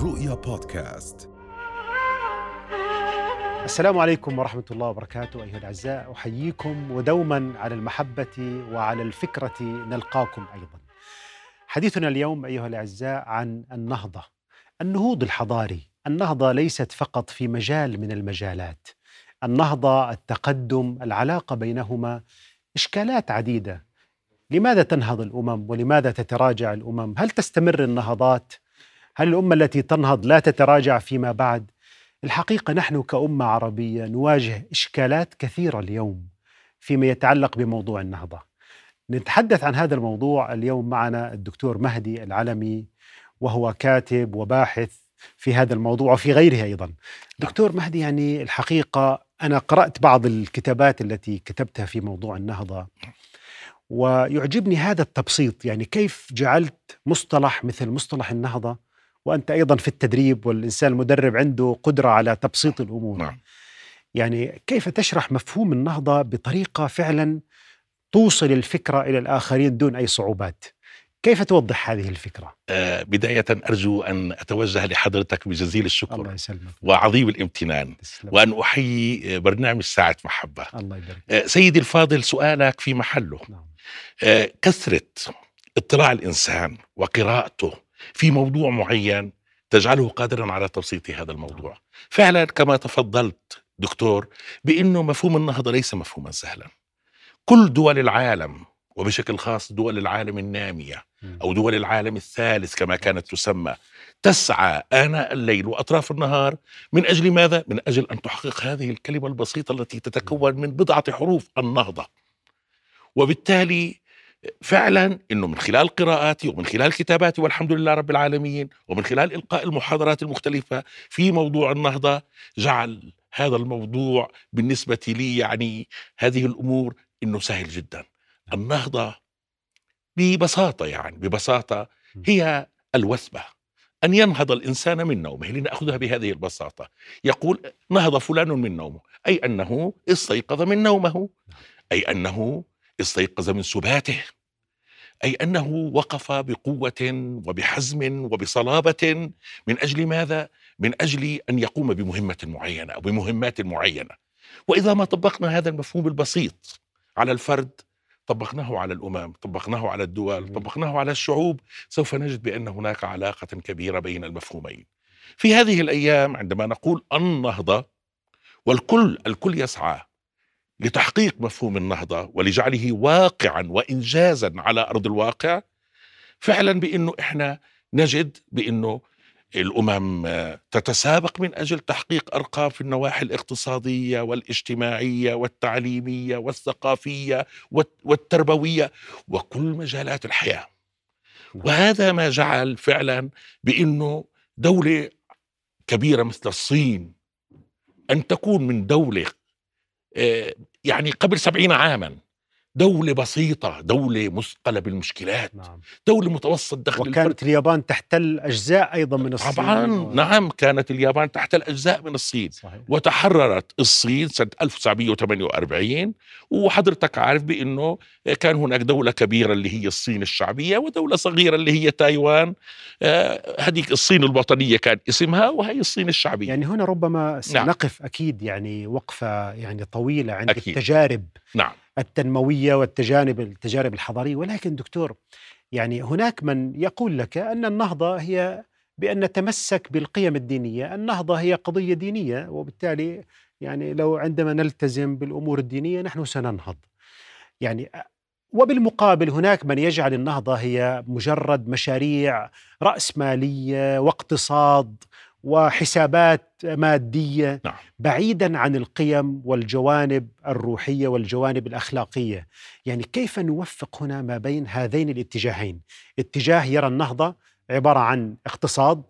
الرؤيا بودكاست. السلام عليكم ورحمة الله وبركاته أيها الأعزاء. أحييكم ودوما على المحبة وعلى الفكرة نلقاكم أيضا. حديثنا اليوم أيها الأعزاء عن النهضة النهوض الحضاري. النهضة ليست فقط في مجال من المجالات. النهضة التقدم العلاقة بينهما إشكالات عديدة. لماذا تنهض الأمم ولماذا تتراجع الأمم؟ هل تستمر النهضات؟ هل الأمة التي تنهض لا تتراجع فيما بعد؟ الحقيقة نحن كأمة عربية نواجه إشكالات كثيرة اليوم فيما يتعلق بموضوع النهضة. نتحدث عن هذا الموضوع اليوم معنا الدكتور مهدي العلمي وهو كاتب وباحث في هذا الموضوع وفي غيره أيضا. دكتور مهدي يعني الحقيقة أنا قرأت بعض الكتابات التي كتبتها في موضوع النهضة ويعجبني هذا التبسيط. يعني كيف جعلت مصطلح مثل مصطلح النهضة وأنت أيضا في التدريب والإنسان المدرب عنده قدرة على تبسيط الأمور نعم. يعني كيف تشرح مفهوم النهضة بطريقة فعلا توصل الفكرة إلى الآخرين دون أي صعوبات كيف توضح هذه الفكرة؟ آه، بداية أرجو أن أتوجه لحضرتك بجزيل الشكر الله يسلمك وعظيم الامتنان تسلم. وأن أحيي آه، برنامج ساعة محبة الله يبارك آه، سيدي الفاضل سؤالك في محله نعم. آه، كثرة اطلاع الإنسان وقراءته في موضوع معين تجعله قادرا على تبسيط هذا الموضوع فعلا كما تفضلت دكتور بأنه مفهوم النهضة ليس مفهوما سهلا كل دول العالم وبشكل خاص دول العالم النامية. أو دول العالم الثالث كما كانت تسمى تسعى آناء الليل وأطراف النهار من أجل ماذا؟ من أجل أن تحقق هذه الكلمة البسيطة التي تتكون من بضعة حروف النهضة وبالتالي فعلا إنه من خلال قراءاتي ومن خلال كتاباتي والحمد لله رب العالمين ومن خلال إلقاء المحاضرات المختلفة في موضوع النهضة جعل هذا الموضوع بالنسبة لي يعني هذه الأمور إنه سهل جدا. النهضة ببساطة يعني ببساطة هي الوثبة. أن ينهض الإنسان من نومه لنأخذها بهذه البساطة. يقول نهض فلان من نومه أي أنه استيقظ من نومه أي أنه استيقظ من سباته أي أنه وقف بقوة وبحزم وبصلابة من أجل ماذا؟ من أجل أن يقوم بمهمة معينة أو بمهمات معينة. وإذا ما طبقنا هذا المفهوم البسيط على الفرد طبقناه على الأمم، طبقناه على الدول،. طبقناه على الشعوب، سوف نجد بأن هناك علاقة كبيرة بين المفهومين. في هذه الأيام عندما نقول النهضة والكل الكل يسعى لتحقيق مفهوم النهضة ولجعله واقعا وانجازا على أرض الواقع فعلا بأنه إحنا نجد بأنه الأمم آه، تتسابق من أجل تحقيق أرقام في النواحي الاقتصادية والاجتماعية والتعليمية والثقافية والت- والتربوية وكل مجالات الحياة. وهذا ما جعل فعلا بأنه دولة كبيرة مثل الصين أن تكون من دولة آه، يعني قبل سبعين عاما. دولة بسيطة دولة مثقلة بالمشكلات نعم. دولة متوسط دخل الفرد. وكانت اليابان تحتل أجزاء أيضا من الصين. طبعا و- نعم كانت اليابان تحت الأجزاء من الصين. صحيح. وتحررت الصين سنة 1948 وحضرتك عارف بأنه كان هناك دولة كبيرة اللي هي الصين الشعبية ودولة صغيرة اللي هي تايوان. آه، هذيك الصين الوطنية كان اسمها وهي الصين الشعبية. يعني هنا ربما نعم. سنقف أكيد يعني وقفة يعني طويلة عند أكيد. التجارب. نعم. التنموية والتجارب التجارب الحضارية. ولكن دكتور يعني هناك من يقول لك أن النهضة هي بأن نتمسك بالقيم الدينية. النهضة هي قضية دينية وبالتالي يعني لو عندما نلتزم بالأمور الدينية نحن سننهض. يعني وبالمقابل هناك من يجعل النهضة هي مجرد مشاريع رأسمالية واقتصاد وحسابات مادية نعم. بعيدا عن القيم والجوانب الروحية والجوانب الأخلاقية يعني كيف نوفق هنا ما بين هذين الاتجاهين اتجاه يرى النهضة عبارة عن اقتصاد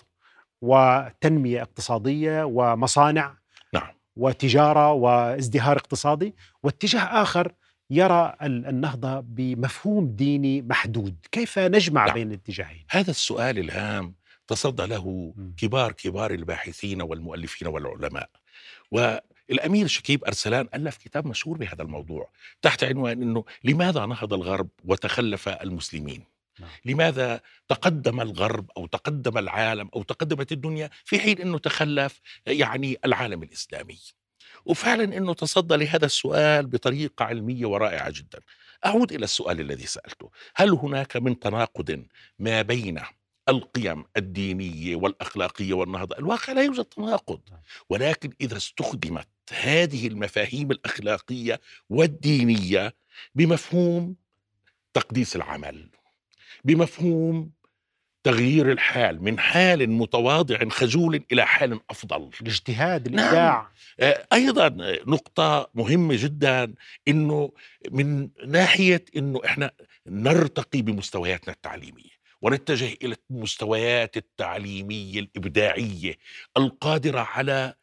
وتنمية اقتصادية ومصانع نعم. وتجارة وازدهار اقتصادي واتجاه آخر يرى ال- النهضة بمفهوم ديني محدود كيف نجمع نعم. بين الاتجاهين هذا السؤال الهام تصدى له مم. كبار كبار الباحثين والمؤلفين والعلماء. والأمير شكيب أرسلان ألف كتاب مشهور بهذا الموضوع تحت عنوان إنه لماذا نهض الغرب وتخلف المسلمين؟ نعم. لماذا تقدم الغرب أو تقدم العالم أو تقدمت الدنيا في حين إنه تخلف يعني العالم الإسلامي؟ وفعلا إنه تصدى لهذا السؤال بطريقة علمية ورائعة جدا. أعود إلى السؤال الذي سألته. هل هناك من تناقض ما بين القيم الدينية والأخلاقية والنهضة. الواقع لا يوجد تناقض. نعم. ولكن إذا استخدمت هذه المفاهيم الأخلاقية والدينية بمفهوم تقديس العمل بمفهوم تغيير الحال من حال متواضع خجول إلى حال أفضل. الاجتهاد نعم. الإبداع. آه، أيضا نقطة مهمة جدا إنه من ناحية إنه إحنا نرتقي بمستوياتنا التعليمية. ونتجه إلى المستويات التعليمية الإبداعية القادرة على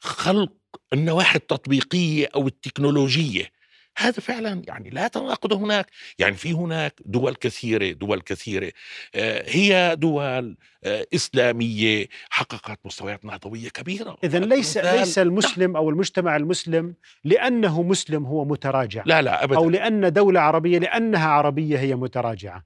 خلق النواحي التطبيقية أو التكنولوجية. هذا فعلا يعني لا تناقض هناك. يعني في هناك دول كثيرة دول كثيرة. آه، هي دول آه، إسلامية حققت مستويات نهضوية كبيرة. اذا ليس ليس المسلم أو المجتمع المسلم لأنه مسلم هو متراجع. لا لا أبدا. أو لأن دولة عربية لأنها عربية هي متراجعة.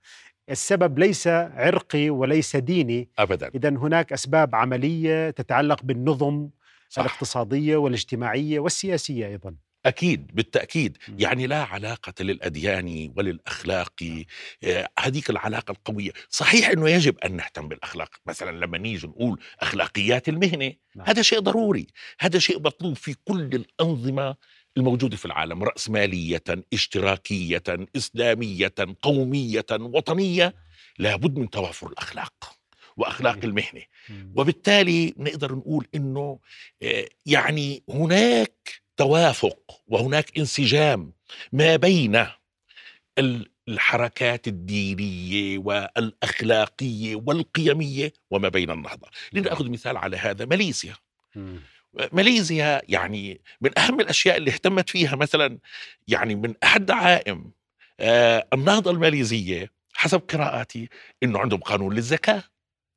السبب ليس عرقي وليس ديني. أبدا. اذا هناك أسباب عملية تتعلق بالنظم صح. الاقتصادية والاجتماعية والسياسية أيضا. أكيد بالتأكيد. مم. يعني لا علاقة للأديان وللأخلاق. آه، هذيك العلاقة القوية. صحيح أنه يجب أن نهتم بالأخلاق. مثلا لما نيجي نقول أخلاقيات المهنة نعم. هذا شيء ضروري. هذا شيء مطلوب في كل الأنظمة الموجودة في العالم رأسمالية اشتراكية إسلامية قومية وطنية لابد من توافر الأخلاق وأخلاق. المهنة. وبالتالي نقدر نقول إنه آه، يعني هناك توافق وهناك انسجام ما بين ال- الحركات الدينية والأخلاقية والقيمية وما بين النهضة، لنأخذ مثال على هذا ماليزيا. ماليزيا يعني من أهم الأشياء اللي اهتمت فيها مثلا يعني من أحد دعائم آه، النهضه الماليزية حسب قراءاتي إنه عندهم قانون للزكاة.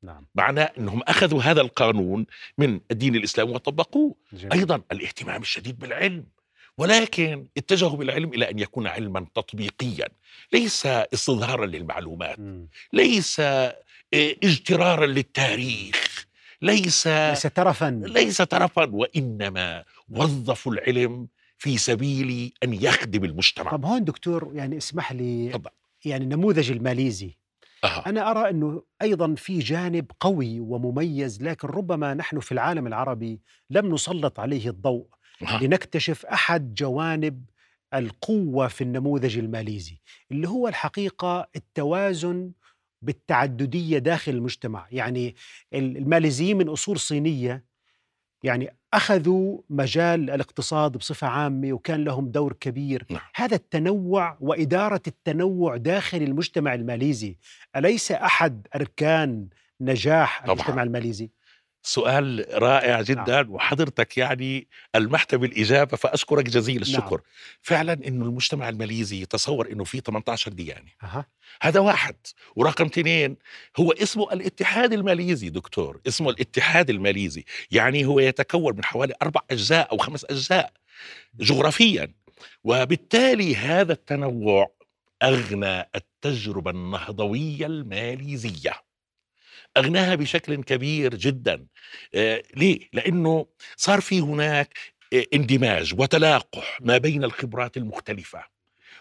نعم. معناه إنهم أخذوا هذا القانون من الدين الاسلامي وطبقوه. جميل. أيضا الاهتمام الشديد بالعلم ولكن اتجهوا بالعلم إلى أن يكون علما تطبيقيا. ليس استظهارا للمعلومات مم. ليس آه، اجترارا للتاريخ. ليس ليس ترفا ليس ترفا وإنما وظفوا العلم في سبيل أن يخدم المجتمع طب هون دكتور يعني اسمح لي تفضل. يعني النموذج الماليزي أها. أنا أرى أنه أيضا في جانب قوي ومميز لكن ربما نحن في العالم العربي لم نسلط عليه الضوء أها. لنكتشف أحد جوانب القوة في النموذج الماليزي اللي هو الحقيقة التوازن بالتعددية داخل المجتمع يعني الماليزيين من أصول صينية يعني أخذوا مجال الاقتصاد بصفة عامة وكان لهم دور كبير نعم. هذا التنوع وإدارة التنوع داخل المجتمع الماليزي أليس أحد أركان نجاح طبعاً. المجتمع الماليزي؟ سؤال رائع جدا وحضرتك يعني ألمحت بالإجابة فأشكرك جزيل الشكر. نعم. فعلا إنه المجتمع الماليزي يتصور إنه في 18 ديانة. أها. هذا واحد ورقم اثنين هو اسمه الاتحاد الماليزي دكتور. اسمه الاتحاد الماليزي. يعني هو يتكون من حوالي أربع أجزاء أو خمس أجزاء جغرافيا. وبالتالي هذا التنوع أغنى التجربة النهضوية الماليزية. أغناها بشكل كبير جدا. آه ليه؟ لأنه صار في هناك آه، اندماج وتلاقح ما بين الخبرات المختلفة.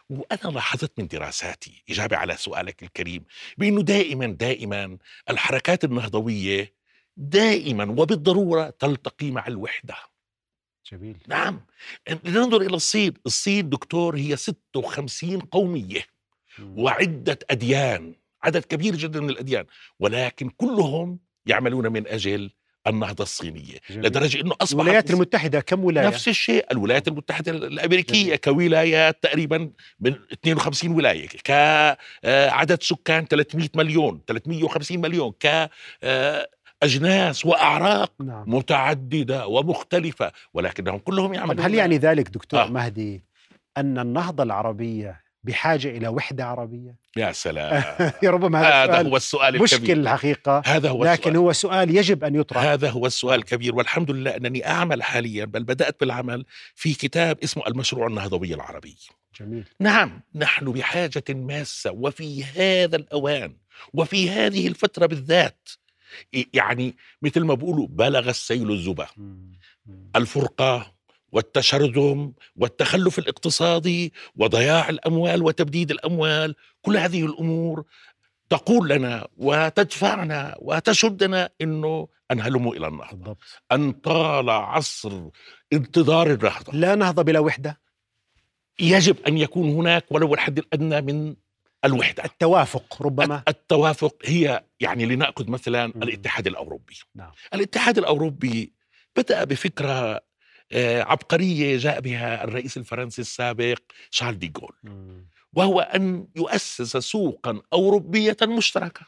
وأنا لاحظت من دراساتي إجابة على سؤالك الكريم بأنه دائما دائما الحركات النهضوية دائما وبالضرورة تلتقي مع الوحدة. جميل. نعم. لننظر إلى الصين. الصين دكتور هي 56 قومية مم. وعدة أديان. عدد كبير جدا من الأديان ولكن كلهم يعملون من أجل النهضة الصينية جميل. لدرجة أنه أصبحت الولايات المتحدة كم ولاية؟ نفس الشيء الولايات المتحدة الأمريكية جميل. كولايات تقريبا من 52 ولاية كعدد سكان 300 مليون 350 مليون كأجناس وأعراق نعم متعددة ومختلفة ولكنهم كلهم يعملون هل يعني ذلك دكتور آه. آه. مهدي أن النهضة العربية بحاجة إلى وحدة عربية؟ يا سلام. ربما هذا هذا هو السؤال مشكل الكبير. الحقيقة هذا هو لكن السؤال. هو سؤال يجب أن يطرح. هذا هو السؤال الكبير. والحمد لله أنني أعمل حاليا بل بدأت بالعمل في كتاب اسمه المشروع النهضوي العربي. جميل. نعم نحن بحاجة ماسة وفي هذا الأوان وفي هذه الفترة بالذات. يعني مثل ما بيقولوا بلغ السيل الزبا. الفرقة والتشرذم والتخلف الاقتصادي وضياع الأموال وتبديد الأموال كل هذه الأمور تقول لنا وتدفعنا وتشدنا أنه أن هلموا إلى النهضة. بالضبط. أن طال عصر انتظار النهضة. لا نهضة بلا وحدة. يجب أن يكون هناك ولو الحد الأدنى من الوحدة. التوافق ربما. التوافق هي يعني لنأخذ مثلا. الاتحاد الأوروبي. نعم. الاتحاد الأوروبي بدأ بفكرة عبقرية جاء بها الرئيس الفرنسي السابق شارل دي جول مم. وهو أن يؤسس سوقا أوروبية مشتركة.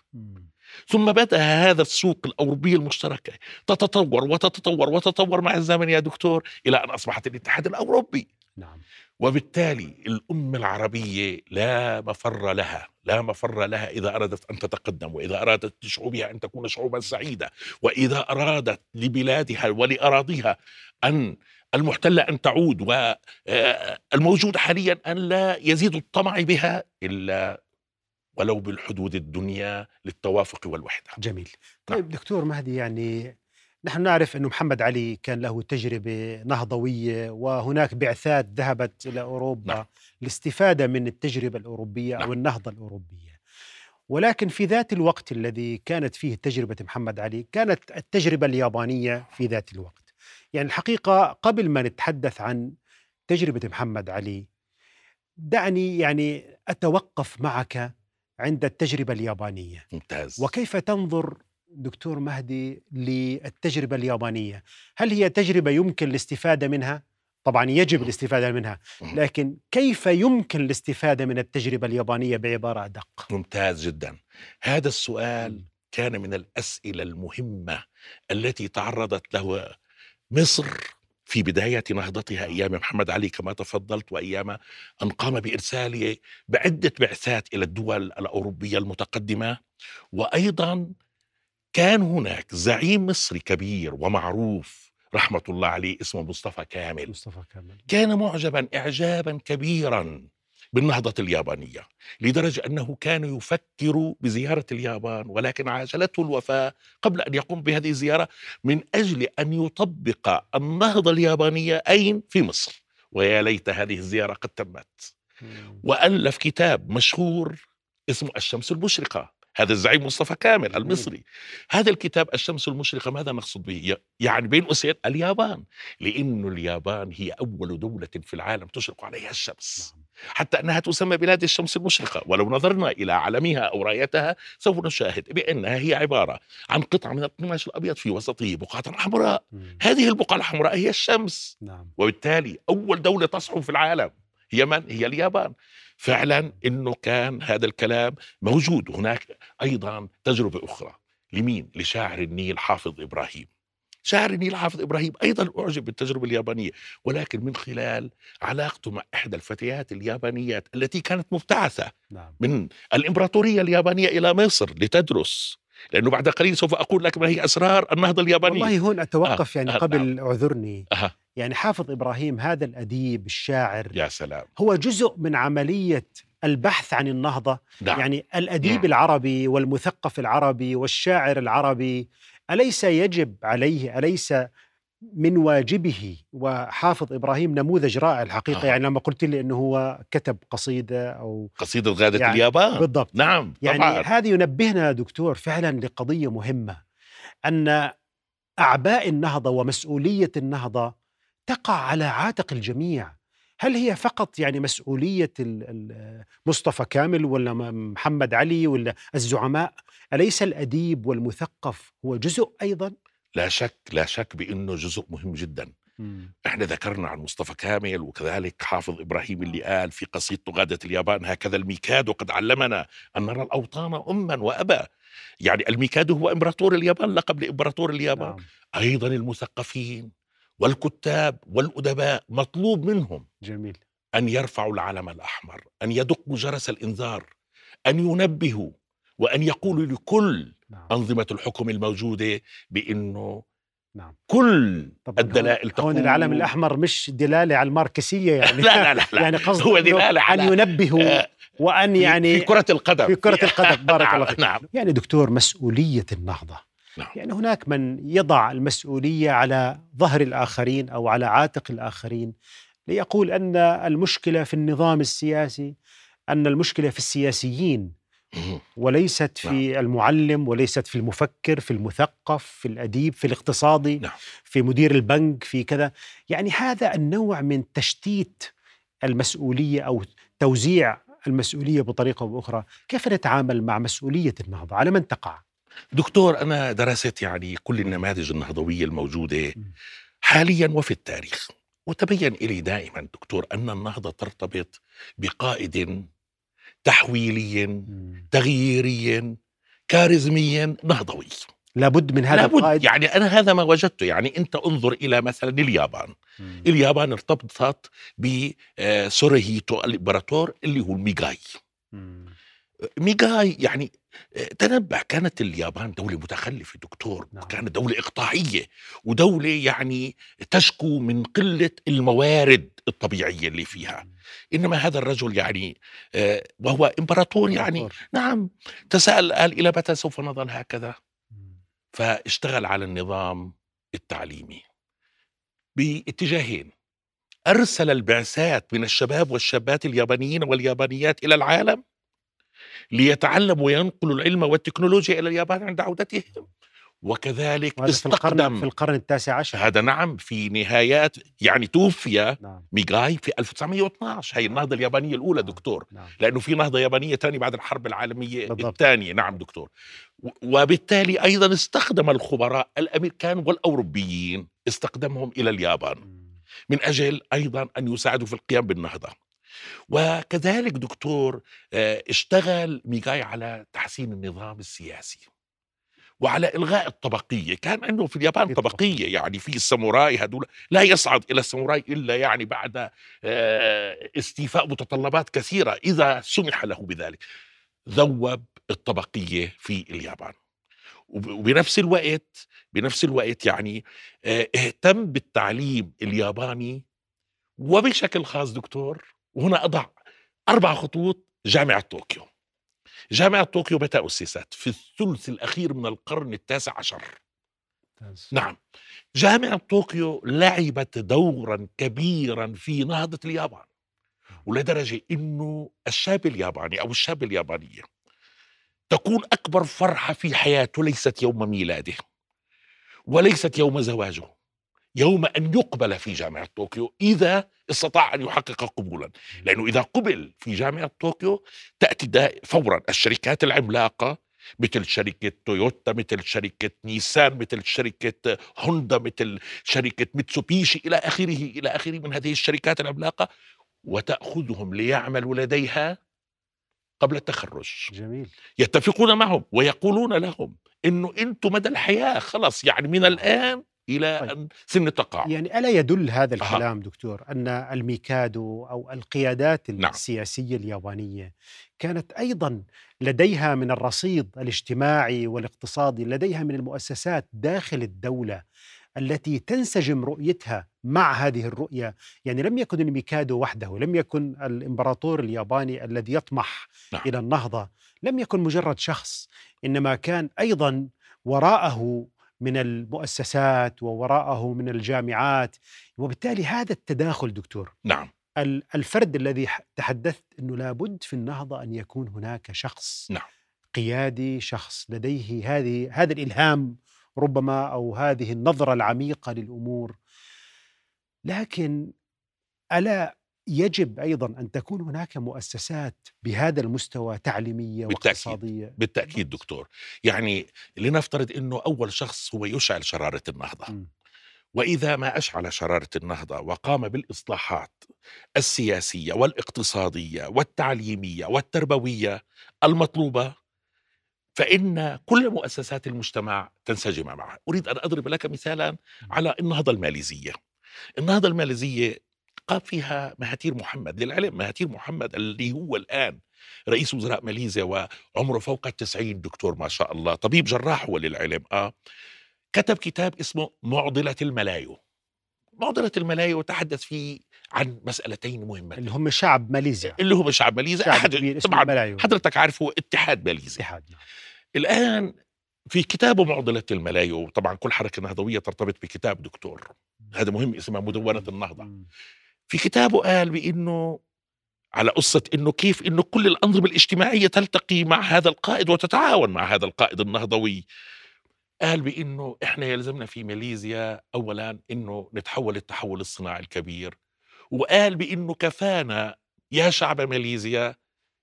ثم بدأ هذا السوق الاوروبيه المشتركه تتطور وتتطور وتتطور مع الزمن يا دكتور إلى أن أصبحت الاتحاد الأوروبي نعم. وبالتالي الأمة العربية لا مفر لها لا مفر لها إذا أرادت أن تتقدم وإذا أرادت لشعوبها أن تكون شعوبا سعيدة وإذا أرادت لبلادها ولأراضيها أن المحتلة أن تعود والموجود حاليا أن لا يزيد الطمع بها إلا ولو بالحدود الدنيا للتوافق والوحدة. جميل. طيب دكتور مهدي يعني نحن نعرف أنه محمد علي كان له تجربة نهضوية وهناك بعثات ذهبت إلى أوروبا نعم. للاستفادة من التجربة الأوروبية نعم. أو النهضة الأوروبية ولكن في ذات الوقت الذي كانت فيه تجربة محمد علي كانت التجربة اليابانية في ذات الوقت يعني الحقيقة قبل ما نتحدث عن تجربة محمد علي دعني يعني أتوقف معك عند التجربة اليابانية ممتاز وكيف تنظر دكتور مهدي للتجربة اليابانية هل هي تجربة يمكن الاستفادة منها؟ طبعا يجب الاستفادة منها. لكن كيف يمكن الاستفادة من التجربة اليابانية بعبارة أدق؟ ممتاز جدا هذا السؤال. كان من الأسئلة المهمة التي تعرضت له مصر في بداية نهضتها أيام محمد علي كما تفضلت وأيام أن قام بإرسال بعدة بعثات إلى الدول الأوروبية المتقدمة وأيضا كان هناك زعيم مصري كبير ومعروف رحمة الله عليه اسمه مصطفى كامل. مصطفى كامل. كان معجبا إعجابا كبيرا بالنهضة اليابانية لدرجة أنه كان يفكر بزيارة اليابان ولكن عاجلته الوفاة قبل أن يقوم بهذه الزيارة من أجل أن يطبق النهضة اليابانية أين؟ في مصر. ويا ليت هذه الزيارة قد تمت. وألف كتاب مشهور اسمه الشمس المشرقة. هذا الزعيم مصطفى كامل المصري. هذا الكتاب الشمس المشرقة ماذا نقصد به؟ يعني بين قوسين اليابان. لأن اليابان هي أول دولة في العالم تشرق عليها الشمس. نعم. حتى أنها تسمى بلاد الشمس المشرقة. ولو نظرنا إلى علمها أو رأيتها سوف نشاهد بأنها هي عبارة عن قطعة من القماش الأبيض في وسطه بقعة حمراء. هذه البقعة الحمراء هي الشمس. نعم. وبالتالي أول دولة تصحو في العالم. هي من؟ هي اليابان. فعلا أنه كان هذا الكلام موجود هناك أيضا تجربة أخرى. لمين؟ لشاعر النيل حافظ إبراهيم. شاعر النيل حافظ إبراهيم أيضا أعجب بالتجربة اليابانية ولكن من خلال علاقته مع إحدى الفتيات اليابانيات التي كانت مبتعثة نعم. من الإمبراطورية اليابانية إلى مصر لتدرس. لأنه بعد قليل سوف أقول لك ما هي أسرار النهضة اليابانية. والله هون أتوقف آه، يعني آه، قبل اعذرني أها. يعني حافظ إبراهيم هذا الأديب الشاعر يا سلام. هو جزء من عملية البحث عن النهضة. نعم. يعني الأديب نعم. العربي والمثقف العربي والشاعر العربي أليس يجب عليه أليس من واجبه؟ وحافظ إبراهيم نموذج رائع الحقيقة. آه. يعني لما قلت لي أنه هو كتب قصيدة أو قصيدة غادة يعني اليابان. بالضبط. نعم يعني طبعا. هذه ينبهنا دكتور فعلا لقضية مهمة أن أعباء النهضة ومسؤولية النهضة تقع على عاتق الجميع. هل هي فقط يعني مسؤولية مصطفى كامل ولا محمد علي ولا الزعماء؟ أليس الأديب والمثقف هو جزء أيضا؟ لا شك لا شك بأنه جزء مهم جدا. إحنا ذكرنا عن مصطفى كامل وكذلك حافظ إبراهيم اللي قال في قصيدته غادة اليابان هكذا الميكادو قد علمنا أن نرى الأوطان اما وابا يعني الميكادو هو إمبراطور اليابان لقب لإمبراطور اليابان. نعم. أيضا المثقفين. والكتاب والأدباء مطلوب منهم جميل. أن يرفعوا العلم الأحمر أن يدقوا جرس الإنذار أن ينبهوا وأن يقولوا لكل نعم. أنظمة الحكم الموجودة بأنه نعم. كل الدلائل هون تقول العلم الأحمر مش دلالة على الماركسية يعني. لا لا لا, لا. يعني قصده هو أن على ينبهوا آه، وأن في- يعني في كرة القدم. في كرة القدم. بارك الله فيك. نعم. يعني دكتور مسؤولية النهضة. نعم. يعني هناك من يضع المسؤولية على ظهر الآخرين أو على عاتق الآخرين. ليقول أن المشكلة في النظام السياسي أن المشكلة في السياسيين. وليست في المعلم وليست في المفكر في المثقف في الأديب في الاقتصادي نعم. في مدير البنك في كذا. يعني هذا النوع من تشتيت المسؤولية أو توزيع المسؤولية بطريقة أو بأخرى. كيف نتعامل مع مسؤولية النهضة على من تقع؟ دكتور أنا درست يعني كل النماذج النهضوية الموجودة م. حاليا وفي التاريخ. وتبين إلي دائما دكتور أن النهضة ترتبط بقائد تحويلي تغييري كاريزمي نهضوي. لابد من هذا لابد. القائد. يعني أنا هذا ما وجدته. يعني أنت انظر إلى مثلا اليابان. مم. اليابان ارتبطت موتسوهيتو الإمبراطور اللي هو الميجي مم. ميجي يعني آه، تنبه كانت اليابان دولة متخلفة دكتور نعم. كانت دولة إقطاعية ودولة يعني تشكو من قلة الموارد الطبيعية اللي فيها إنما هذا الرجل يعني آه، وهو إمبراطور يعني. نعم تساءل قال إلى متى سوف نظل هكذا. فاشتغل على النظام التعليمي باتجاهين أرسل البعثات من الشباب والشابات اليابانيين واليابانيات إلى العالم ليتعلموا وينقلوا العلم والتكنولوجيا إلى اليابان عند عودتهم. وكذلك وهذا في القرن استقدم. في القرن التاسع عشر. هذا نعم في نهايات يعني توفي نعم. ميغاي في 1912 هي النهضة اليابانية الأولى نعم. دكتور. نعم. لأنه في نهضة يابانية ثانية بعد الحرب العالمية بالضبط. الثانية. نعم دكتور. وبالتالي أيضا استخدم الخبراء الأمريكان والأوروبيين استخدمهم إلى اليابان. من أجل أيضا أن يساعدوا في القيام بالنهضة. وكذلك دكتور آه، اشتغل ميغاي على تحسين النظام السياسي وعلى إلغاء الطبقية. كان عنده في اليابان طبقية يعني في الساموراي هذول. لا يصعد إلى الساموراي إلا يعني بعد آه، استيفاء متطلبات كثيرة إذا سمح له بذلك. ذوب الطبقية في اليابان. وب- وبنفس الوقت بنفس الوقت يعني آه، اهتم بالتعليم الياباني وبشكل خاص دكتور وهنا أضع أربع خطوط جامعة طوكيو. جامعة طوكيو متى اسست في الثلث الأخير من القرن التاسع عشر. نعم. جامعة طوكيو لعبت دورا كبيرا في نهضة اليابان. ولدرجة أنه الشاب الياباني أو الشاب اليابانية تكون أكبر فرحة في حياته ليست يوم ميلاده وليست يوم زواجه. يوم أن يقبل في جامعة طوكيو إذا استطاع أن يحقق قبولا. لأنه إذا قبل في جامعة طوكيو تأتي فورا الشركات العملاقة مثل شركة تويوتا مثل شركة نيسان مثل شركة هوندا مثل شركة ميتسوبيشي إلى آخره إلى آخره من هذه الشركات العملاقة وتأخذهم ليعملوا لديها قبل التخرج. جميل. يتفقون معهم ويقولون لهم إنه أنتم مدى الحياة خلص يعني من الآن إلى طيب. ان سن التقاعد يعني ألا يدل هذا. الكلام دكتور أن الميكادو أو القيادات نعم. السياسية اليابانية كانت أيضا لديها من الرصيد الاجتماعي والاقتصادي لديها من المؤسسات داخل الدولة التي تنسجم رؤيتها مع هذه الرؤية يعني لم يكن الميكادو وحده لم يكن الإمبراطور الياباني الذي يطمح نعم. إلى النهضة لم يكن مجرد شخص إنما كان أيضا وراءه من المؤسسات ووراءه من الجامعات وبالتالي هذا التداخل دكتور. نعم. ال- الفرد الذي تحدثت إنه لابد في النهضة أن يكون هناك شخص نعم. قيادي شخص لديه هذه هذا الإلهام ربما أو هذه النظرة العميقة للأمور. لكن ألا يجب أيضا أن تكون هناك مؤسسات بهذا المستوى تعليمية بالتأكيد. واقتصادية. بالتأكيد دكتور. يعني لنفترض إنه أول شخص هو يشعل شرارة النهضة. مم. وإذا ما أشعل شرارة النهضة وقام بالإصلاحات السياسية والاقتصادية والتعليمية والتربوية المطلوبة فإن كل مؤسسات المجتمع تنسجم معه أريد أن أضرب لك مثالا على النهضة الماليزية. النهضة الماليزية قام فيها مهاتير محمد للعلم مهاتير محمد اللي هو الآن رئيس وزراء ماليزيا وعمره فوق التسعين دكتور ما شاء الله طبيب جراح هو للعلم آه. كتب كتاب اسمه معضلة الملايو. معضلة الملايو تحدث فيه عن مسألتين مهمتين اللي هم شعب ماليزيا. اللي هو شعب ماليزيا. شعب أحد اسمه طبعا الملايو. حضرتك عارف هو اتحاد ماليزيا. اتحاد نعم. الآن في كتابه معضلة الملايو طبعا كل حركة نهضوية ترتبط بكتاب دكتور. هذا مهم اسمها مدونة النهضة. في كتابه قال بإنه على قصة إنه كيف إنه كل الأنظمة الاجتماعية تلتقي مع هذا القائد وتتعاون مع هذا القائد النهضوي. قال بإنه إحنا يلزمنا في ماليزيا اولا إنه نتحول التحول الصناعي الكبير. وقال بإنه كفانا يا شعب ماليزيا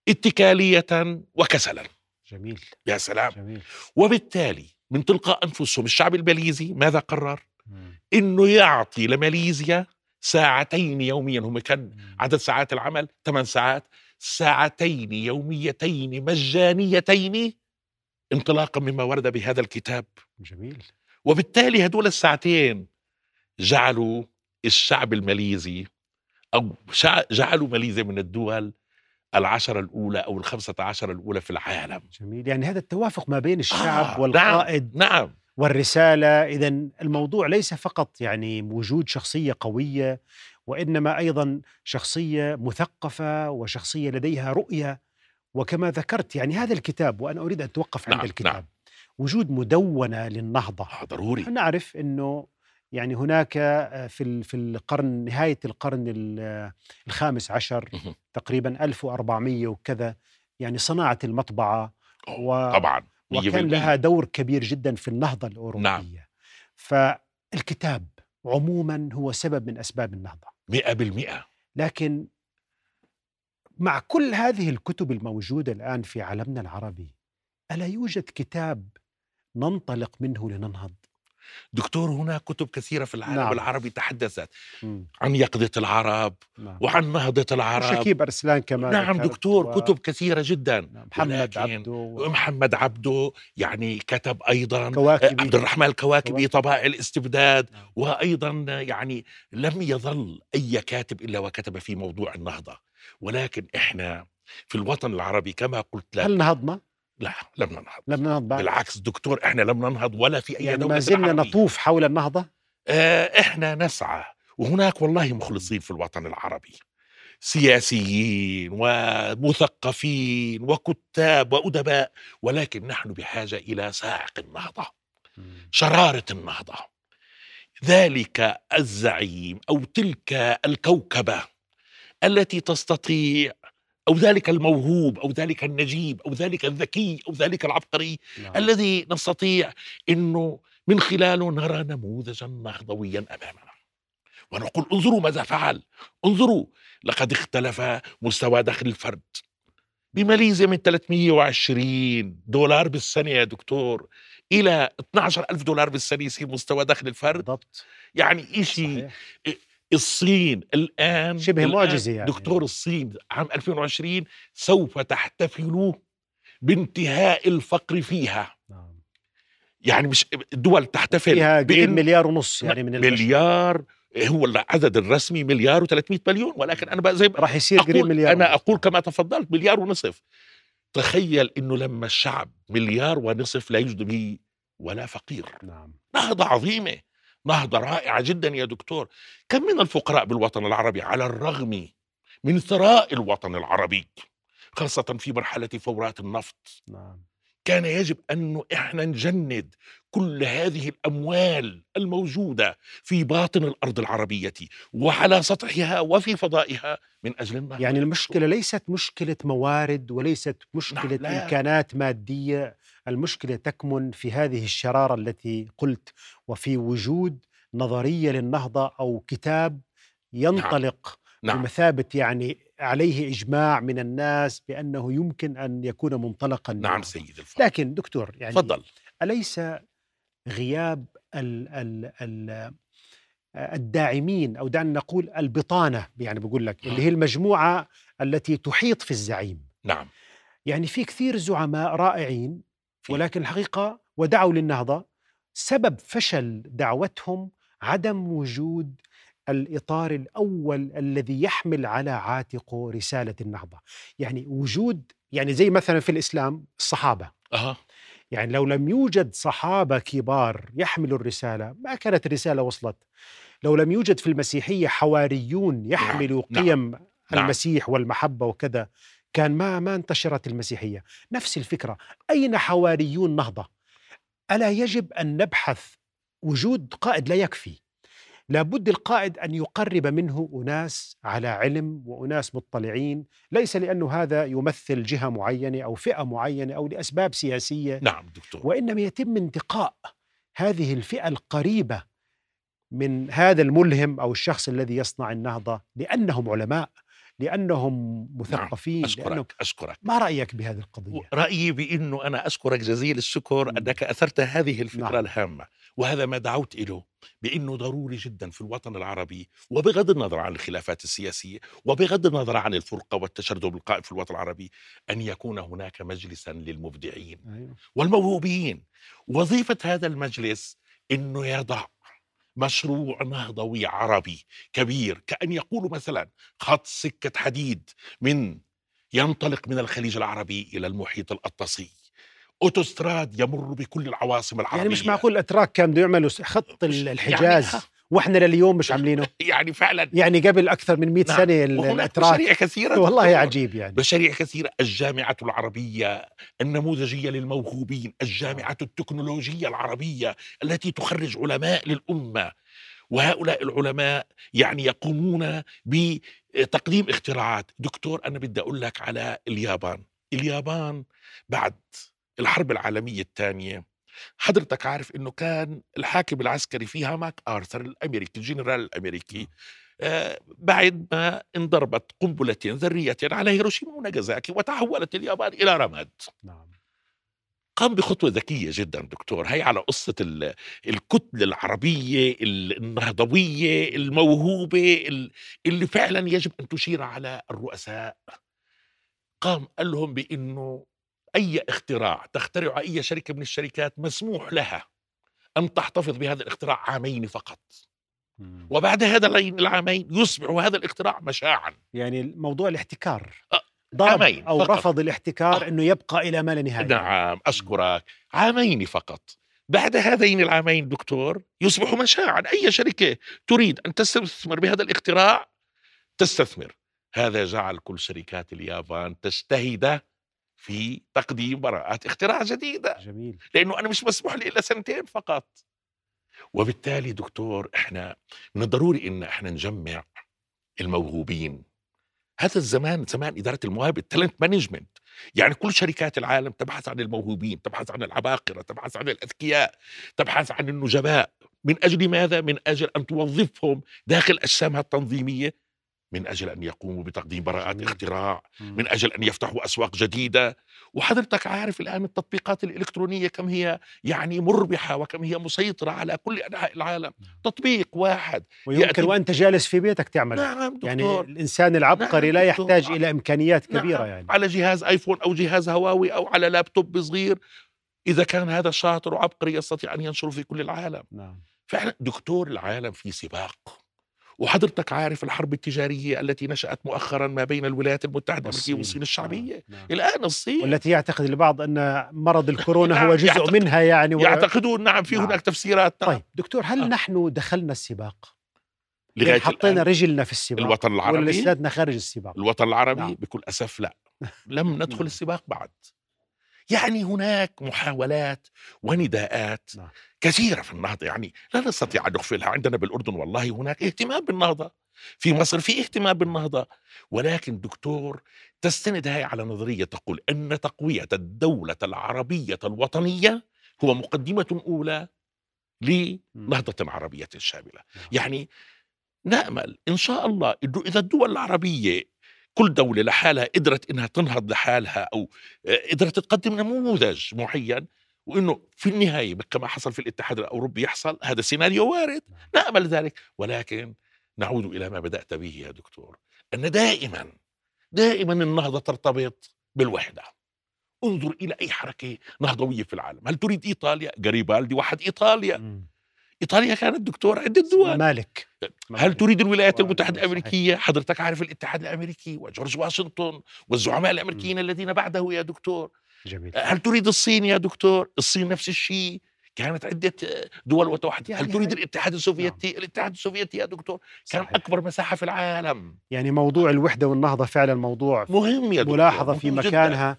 اتكالية وكسلا. جميل. يا سلام. جميل. وبالتالي من تلقاء أنفسهم الشعب الماليزي ماذا قرر؟ إنه يعطي لماليزيا ساعتين يوميا هم كان. عدد ساعات العمل 8 ساعات. ساعتين يوميتين مجانيتين انطلاقا مما ورد بهذا الكتاب. جميل. وبالتالي هدول الساعتين جعلوا الشعب الماليزي أو جعلوا ماليزيا من الدول العشرة الأولى أو الخمسة عشر الأولى في العالم. جميل. يعني هذا التوافق ما بين الشعب آه، والقائد نعم. والرسالة إذا الموضوع ليس فقط يعني وجود شخصية قوية وإنما أيضا شخصية مثقفة وشخصية لديها رؤية وكما ذكرت يعني هذا الكتاب وأنا أريد أن أتوقف عند نعم، الكتاب نعم. وجود مدونة للنهضة آه ضروري نعرف أنه يعني هناك آه، في في القرن نهاية القرن ال- الخامس عشر. تقريبا 1400 وكذا يعني صناعة المطبعة و- طبعا وكان. لها دور كبير جدا في النهضة الأوروبية نعم. فالكتاب عموما هو سبب من أسباب النهضة مئة بالمئة لكن مع كل هذه الكتب الموجودة الآن في عالمنا العربي ألا يوجد كتاب ننطلق منه لننهض دكتور هناك كتب كثيرة في العالم نعم. العربي تحدثت مم. عن يقظة العرب نعم. وعن نهضة العرب شكيب أرسلان كما نعم دكتور و- كتب كثيرة جدا نعم، محمد عبده و- محمد عبده يعني كتب أيضا كواكبي عبد الرحمن الكواكبي كواكبي. طبائع الاستبداد نعم. وأيضا يعني لم يظل أي كاتب إلا وكتب في موضوع النهضة ولكن إحنا في الوطن العربي كما قلت لك هل نهضنا؟ لا لم ننهض. لم ننهض بعد. بالعكس دكتور إحنا لم ننهض ولا في أي يعني دولة ما زلنا. نطوف حول النهضة؟ آه، إحنا نسعى. وهناك والله مخلصين في الوطن العربي. سياسيين ومثقفين وكتاب وأدباء ولكن نحن بحاجة إلى سائق النهضة. شرارة النهضة. ذلك الزعيم أو تلك الكوكبة التي تستطيع أو ذلك الموهوب أو ذلك النجيب أو ذلك الذكي أو ذلك العبقري نعم. الذي نستطيع إنه من خلاله نرى نموذجا نهضويا أمامنا. ونقول انظروا ماذا فعل. انظروا لقد اختلف مستوى دخل الفرد. بماليزيا من 320 دولار بالسنة يا دكتور إلى 12 ألف دولار بالسنة يصير مستوى دخل الفرد. بالضبط. يعني إشي صحيح. الصين الآن شبه الآن معجزة يعني. دكتور الصين عام 2020 سوف تحتفل بانتهاء الفقر فيها. نعم. يعني مش الدول تحتفل فيها قريب بإن مليار ونص يعني من البشر. مليار هو العدد الرسمي مليار و300 مليون ولكن أنا بقى زي ما راح يصير قريب أقول مليار أنا. أقول كما تفضلت مليار ونصف. تخيل إنه لما الشعب مليار ونصف لا يوجد به ولا فقير. نعم. نهضة عظيمة. نهضة رائعة جدا يا دكتور. كم من الفقراء بالوطن العربي على الرغم من ثراء الوطن العربي خاصة في مرحلة فورات النفط؟ نعم. كان يجب أنه إحنا نجند كل هذه الأموال الموجودة في باطن الأرض العربية وعلى سطحها وفي فضائها من أجل النهضة يعني المشكلة ليست مشكلة موارد وليست مشكلة نعم،. إمكانات مادية. المشكلة تكمن في هذه الشرارة التي قلت وفي وجود نظرية للنهضة أو كتاب ينطلق نعم بمثابة يعني عليه إجماع من الناس بأنه يمكن أن يكون منطلقا نعم. سيد الفاضل لكن دكتور يعني تفضل أليس غياب ال ال ال الداعمين أو دعنا نقول البطانة يعني بقول لك اللي هي المجموعة التي تحيط في الزعيم نعم يعني في كثير زعماء رائعين. ولكن الحقيقة ودعوا للنهضة سبب فشل دعوتهم عدم وجود الإطار الأول الذي يحمل على عاتقه رسالة النهضة، يعني وجود يعني زي مثلا في الإسلام الصحابة أها يعني لو لم يوجد صحابة كبار يحملوا الرسالة ما كانت الرسالة وصلت. لو لم يوجد في المسيحية حواريون يحملوا نعم، قيم نعم. المسيح والمحبة وكذا كان ما ما انتشرت المسيحية، نفس الفكرة، أين حواريون نهضة؟ ألا يجب أن نبحث وجود قائد لا يكفي. لابد القائد أن يقرب منه أناس على علم وأناس مطلعين، ليس لأنه هذا يمثل جهة معينة أو فئة معينة أو لأسباب سياسية، نعم دكتور. وإنما يتم انتقاء هذه الفئة القريبة من هذا الملهم أو الشخص الذي يصنع النهضة لأنهم علماء. لأنهم مثقفين لأنهم أشكرك أشكرك ما رأيك بهذه القضية؟ رأيي بأنه أنا أشكرك جزيل الشكر. أنك أثرت هذه الفكرة نعم. نعم. الهامة وهذا ما دعوت إليه بأنه ضروري جدا في الوطن العربي وبغض النظر عن الخلافات السياسية وبغض النظر عن الفرقة والتشرذم القائم في الوطن العربي أن يكون هناك مجلسا للمبدعين أيوه. والموهوبين وظيفة هذا المجلس أنه يضع مشروع نهضوي عربي كبير كأن يقول مثلا خط سكة حديد من ينطلق من الخليج العربي إلى المحيط الأطلسي. أوتوستراد يمر بكل العواصم العربية يعني مش معقول الاتراك كانوا بده يعملوا خط ال- الحجاز؟ يعني, وإحنا لليوم مش عاملينه. يعني فعلا. يعني قبل أكثر من 100 نعم. سنة الأتراك. مشاريع كثيرة والله. عجيب يعني. مشاريع كثيرة. الجامعة العربية النموذجية للموهوبين الجامعة التكنولوجية العربية التي تخرج علماء للأمة. وهؤلاء العلماء يعني يقومون بتقديم اختراعات. دكتور أنا بدي أقول لك على اليابان. اليابان بعد الحرب العالمية الثانية حضرتك عارف إنه كان الحاكم العسكري فيها ماك آرثر الأمريكي الجنرال الأمريكي آه، بعد ما انضربت قنبلتين ذريتين على هيروشيما وناغازاكي وتحولت اليابان إلى رماد. نعم. قام بخطوة ذكية جدا دكتور هي على قصة ال- الكتلة العربية ال- النهضوية الموهوبة ال- اللي فعلا يجب أن تشير على الرؤساء. قام قال لهم بأنه أي اختراع تخترع أي شركة من الشركات مسموح لها أن تحتفظ بهذا الاختراع عامين فقط. وبعد هذا العامين يصبح هذا الاختراع مشاعا. يعني موضوع الاحتكار. ضرب عامين أو فقط. رفض الاحتكار. إنه يبقى إلى ما لا نهاية. نعم أشكرك. عامين فقط. بعد هذين العامين دكتور يصبح مشاعا. أي شركة تريد أن تستثمر بهذا الاختراع تستثمر. هذا جعل كل شركات اليابان تجتهد في تقديم براءات اختراع جديدة. جميل. لأنه أنا مش مسموح لي إلا سنتين فقط. وبالتالي دكتور إحنا من الضروري إن إحنا نجمع الموهوبين. هذا الزمان زمان إدارة المواهب التالنت مانجمنت. يعني كل شركات العالم تبحث عن الموهوبين تبحث عن العباقرة تبحث عن الأذكياء تبحث عن النجباء. من أجل ماذا؟ من أجل أن توظفهم داخل أجسامها التنظيمية من أجل أن يقوموا بتقديم براءات جميل. اختراع. من أجل أن يفتحوا أسواق جديدة. وحضرتك عارف الآن التطبيقات الإلكترونية كم هي يعني مربحة وكم هي مسيطرة على كل أنحاء العالم. تطبيق واحد ويمكن وأنت جالس في بيتك تعمله نعم دكتور. يعني الإنسان العبقري نعم لا دكتور. يحتاج إلى إمكانيات نعم، كبيرة يعني. على جهاز آيفون أو جهاز هواوي أو على لابتوب صغير إذا كان هذا شاطر وعبقري يستطيع أن ينشره في كل العالم. نعم. فعلا دكتور العالم في سباق. وحضرتك عارف الحرب التجارية التي نشأت مؤخرا ما بين الولايات المتحدة الأمريكية والصين الشعبية نعم. نعم. الآن الصين والتي يعتقد البعض أن مرض الكورونا هو نعم، جزء يعتقد- منها يعني و... يعتقدون نعم في نعم. هناك تفسيرات نعم طيب دكتور هل آه. نحن دخلنا السباق؟ لغاية يعني حطينا الآن رجلنا في السباق الوطن ولا العربي لساتنا خارج السباق؟ الوطن العربي نعم. بكل أسف لا لم ندخل نعم. السباق بعد يعني هناك محاولات ونداءات نعم. كثيرة في النهضة. يعني لا نستطيع أن نغفلها عندنا بالأردن والله هناك اهتمام بالنهضة. في مصر في اهتمام بالنهضة. ولكن دكتور تستند هاي على نظرية تقول إن تقوية الدولة العربية الوطنية هو مقدمة أولى لنهضة عربيه شامله نعم. يعني نأمل إن شاء الله إذا الدول العربية كل دولة لحالها قدرت إنها تنهض لحالها أو آه، قدرت تقدم نموذج معين وإنه في النهاية كما حصل في الاتحاد الأوروبي يحصل هذا سيناريو وارد نامل ذلك. ولكن نعود إلى ما بدأت به يا دكتور أن دائما دائما النهضة ترتبط بالوحدة. انظر إلى أي حركة نهضوية في العالم. هل تريد إيطاليا؟ جاريبالدي وحد إيطاليا. مم. إيطاليا كانت دكتور عدة دول. مالك. هل تريد الولايات. المتحدة الأمريكية؟ حضرتك عارف الاتحاد الأمريكي وجورج واشنطن والزعماء الأمريكيين الذين بعده يا دكتور. جميل. هل تريد الصين يا دكتور؟ الصين نفس الشيء. كانت عدة دول وتوحد يعني هل تريد الاتحاد السوفيتي؟ الاتحاد السوفيتي يا دكتور كان صحيح. أكبر مساحة في العالم. يعني موضوع الوحدة والنهضة فعلا موضوع مهم يا دكتور ملاحظة في مهم جداً. مكانها.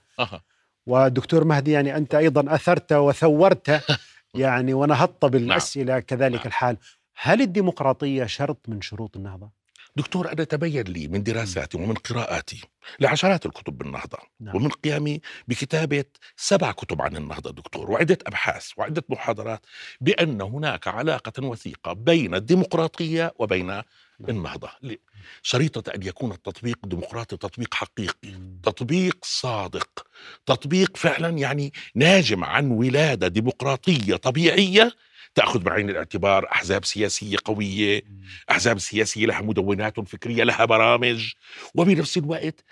والدكتور مهدي يعني أنت أيضا أثرت وثورت يعني ونهضت بالاسئله كذلك نعم. الحال هل الديمقراطية شرط من شروط النهضة؟ دكتور أنا تبين لي من دراساتي ومن قراءاتي لعشرات الكتب بالنهضة نعم. ومن قيامي بكتابة سبع كتب عن النهضة دكتور وعدة أبحاث وعدة محاضرات بأن هناك علاقة وثيقة بين الديمقراطية وبين النهضة ل- شريطة أن يكون التطبيق ديمقراطي تطبيق حقيقي. تطبيق صادق تطبيق فعلا يعني ناجم عن ولادة ديمقراطية طبيعية تأخذ بعين الاعتبار أحزاب سياسية قوية أحزاب سياسية لها مدونات فكرية لها برامج وبنفس الوقت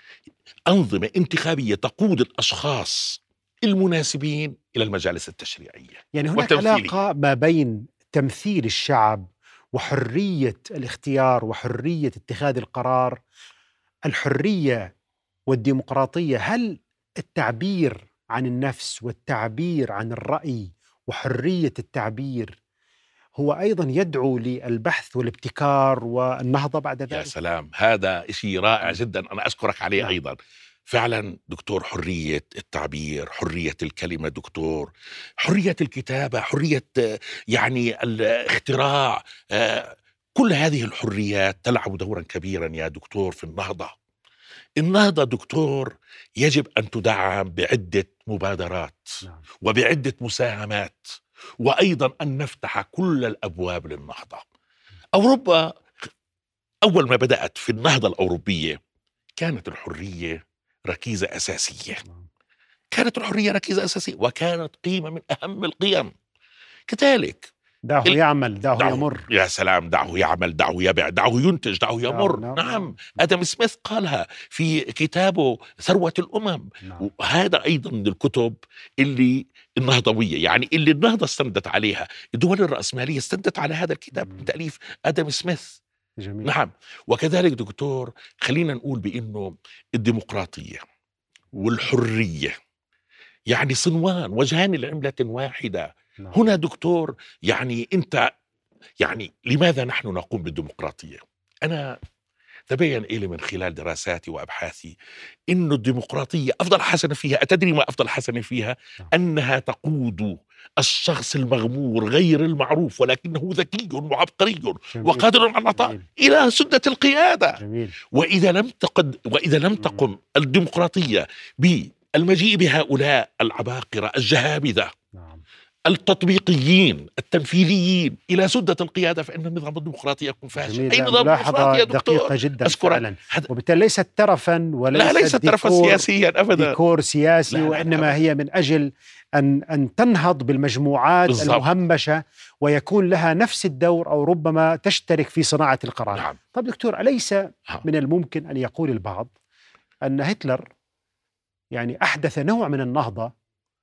أنظمة انتخابية تقود الأشخاص المناسبين إلى المجالس التشريعية يعني هناك. علاقة ما بين تمثيل الشعب وحرية الاختيار وحرية اتخاذ القرار الحرية والديمقراطية هل التعبير عن النفس والتعبير عن الرأي وحرية التعبير هو أيضا يدعو للبحث والابتكار والنهضة بعد يا ذلك سلام هذا شيء رائع جدا أنا أشكرك عليه نعم. فعلا دكتور حرية التعبير حرية الكلمة دكتور حرية الكتابة حرية يعني الاختراع آه، كل هذه الحريات تلعب دورا كبيرا يا دكتور في النهضة النهضة دكتور يجب أن تدعم بعدة مبادرات نعم. وبعدة مساهمات وأيضا أن نفتح كل الأبواب للنهضة أوروبا أول ما بدأت في النهضة الأوروبية كانت الحرية ركيزة أساسية نعم. كانت الحرية ركيزة أساسية وكانت قيمة من أهم القيم كذلك دعه ال- يعمل دعه, دعه يمر يا سلام دعه يعمل دعه يبيع دعه ينتج دعه يمر نعم. نعم آدم سميث قالها في كتابه ثروة الأمم نعم. وهذا أيضا من الكتب اللي النهضوية يعني اللي النهضة استندت عليها الدول الرأسمالية استندت على هذا الكتاب. من تاليف آدم سميث جميل. نعم. وكذلك دكتور خلينا نقول بإنه الديمقراطية والحرية يعني صنوان وجهان لعملة واحدة. نعم. هنا دكتور يعني أنت يعني لماذا نحن نقوم بالديمقراطية؟ أنا تبين إلي من خلال دراساتي وأبحاثي إنه الديمقراطية أفضل حسنة فيها أتدري ما أفضل حسنة فيها نعم. أنها تقود الشخص المغمور غير المعروف ولكنه ذكي وعبقري جميل. وقادر على العطاء جميل. إلى سدة القيادة جميل وإذا لم تقد وإذا لم تقم الديمقراطية بالمجيء بهؤلاء العباقرة الجهابذة نعم التطبيقيين التنفيذيين إلى سدة القيادة فإن النظام الديمقراطي يكون فاشل. لا، نظام ديمقراطي يا دكتور؟ دقيقة جدا أشكرك. فعلا. وبالتالي ليست ترفا وليست لا ليست ديكور- سياسيا أبدا. ديكور سياسي لا، لا، لا، وإنما أبداً. هي من أجل أن أن تنهض بالمجموعات بالضبط. المهمشة ويكون لها نفس الدور أو ربما تشترك في صناعة القرار. نعم. طب دكتور أليس من الممكن أن يقول البعض أن هتلر يعني أحدث نوع من النهضة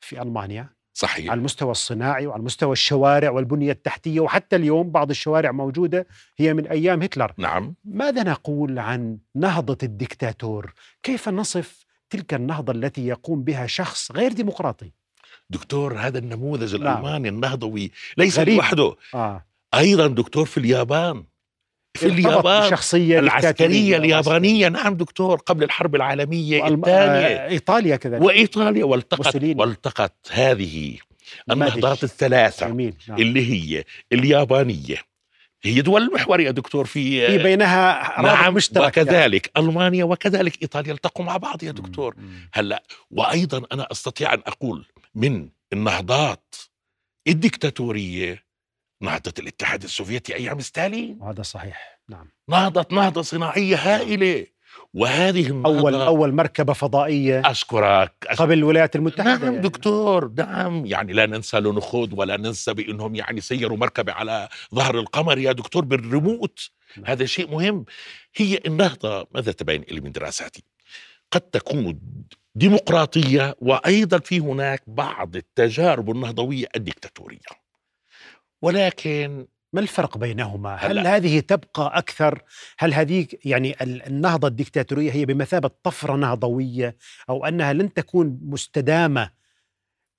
في ألمانيا؟ صحيح على المستوى الصناعي وعلى مستوى الشوارع والبنية التحتية وحتى اليوم بعض الشوارع موجودة هي من أيام هتلر نعم ماذا نقول عن نهضة الدكتاتور؟ كيف نصف تلك النهضة التي يقوم بها شخص غير ديمقراطي؟ دكتور هذا النموذج نعم. الألماني النهضوي ليس غريب. لوحده آه. أيضا دكتور في اليابان في اليابان بالشخصية العسكرية اليابانية نعم دكتور قبل الحرب العالمية الثانية آه، إيطاليا كذلك وإيطاليا والتقت موسوليني. والتقت هذه. النهضات الثلاثة جميل نعم. اللي هي اليابانية هي دول المحور يا دكتور في في بينها رابط نعم مشترك وكذلك ألمانيا وكذلك إيطاليا التقوا مع بعض يا يعني. دكتور. هلا وأيضا أنا أستطيع أن أقول من النهضات الدكتاتورية نهضة الاتحاد السوفيتي أيام ستالين. وهذا صحيح. نعم. نهضت نهضة صناعية هائلة. وهذه النهضة أول أول مركبة فضائية أشكرك, أشكرك. قبل الولايات المتحدة نعم يعني. دكتور نعم. يعني لا ننسى لونخود ولا ننسى بأنهم يعني سيروا مركبة على ظهر القمر. يا دكتور بالريموت. نعم. هذا شيء مهم. هي النهضة ماذا تبين لي من دراساتي؟ قد تكون ديمقراطية وأيضا في هناك بعض التجارب النهضوية الدكتاتورية. ولكن ما الفرق بينهما؟ هل هلأ. هذه تبقى أكثر؟ هل هذه يعني ال- النهضة الدكتاتورية هي بمثابة طفرة نهضوية أو أنها لن تكون مستدامة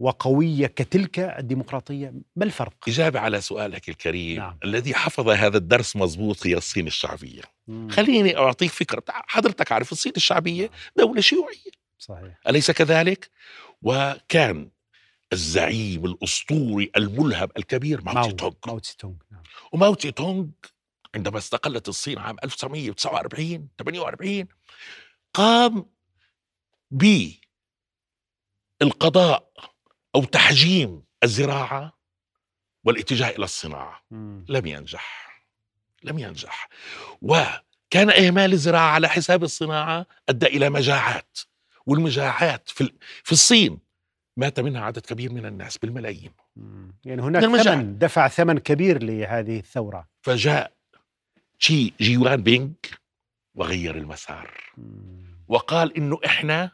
وقوية كتلك الديمقراطية؟ ما الفرق؟ إجابة على سؤالك الكريم. نعم. الذي حفظ هذا الدرس مضبوط هي الصين الشعبية مم. خليني أعطيك فكرة حضرتك عارف الصين الشعبية دولة شيوعية صحيح أليس كذلك؟ وكان الزعيم الأسطوري الملهم الكبير ماو تse تونغ ماو تse تونغ نعم. وماو تse تونغ عندما استقلت الصين عام 1949 48 قام بالقضاء أو تحجيم الزراعة والاتجاه إلى الصناعة مم. لم ينجح لم ينجح وكان إهمال الزراعة على حساب الصناعة أدى إلى مجاعات والمجاعات في, في الصين مات منها عدد كبير من الناس بالملايين. يعني هناك. ثمن دفع ثمن كبير لهذه الثورة فجاء شي جيوان بينغ وغير المسار مم. وقال إنه إحنا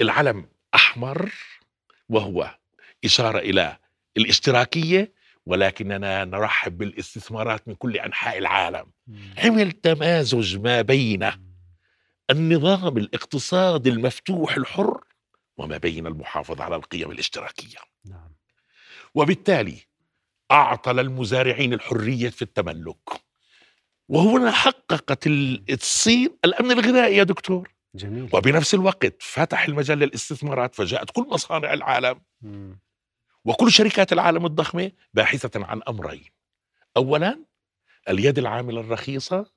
العلم أحمر وهو إشارة إلى الاشتراكية ولكننا نرحب بالاستثمارات من كل أنحاء العالم مم. عمل تمازج ما بين النظام الاقتصادي المفتوح الحر وما بين المحافظه على القيم الاشتراكية. نعم. وبالتالي اعطى للمزارعين الحرية في التملك. وهنا حققت ال- الصين الأمن الغذائي يا دكتور. جميل. وبنفس الوقت فتح المجال للاستثمارات فجاءت كل مصانع العالم. مم. وكل شركات العالم الضخمة باحثة عن أمرين. اولا اليد العاملة الرخيصة.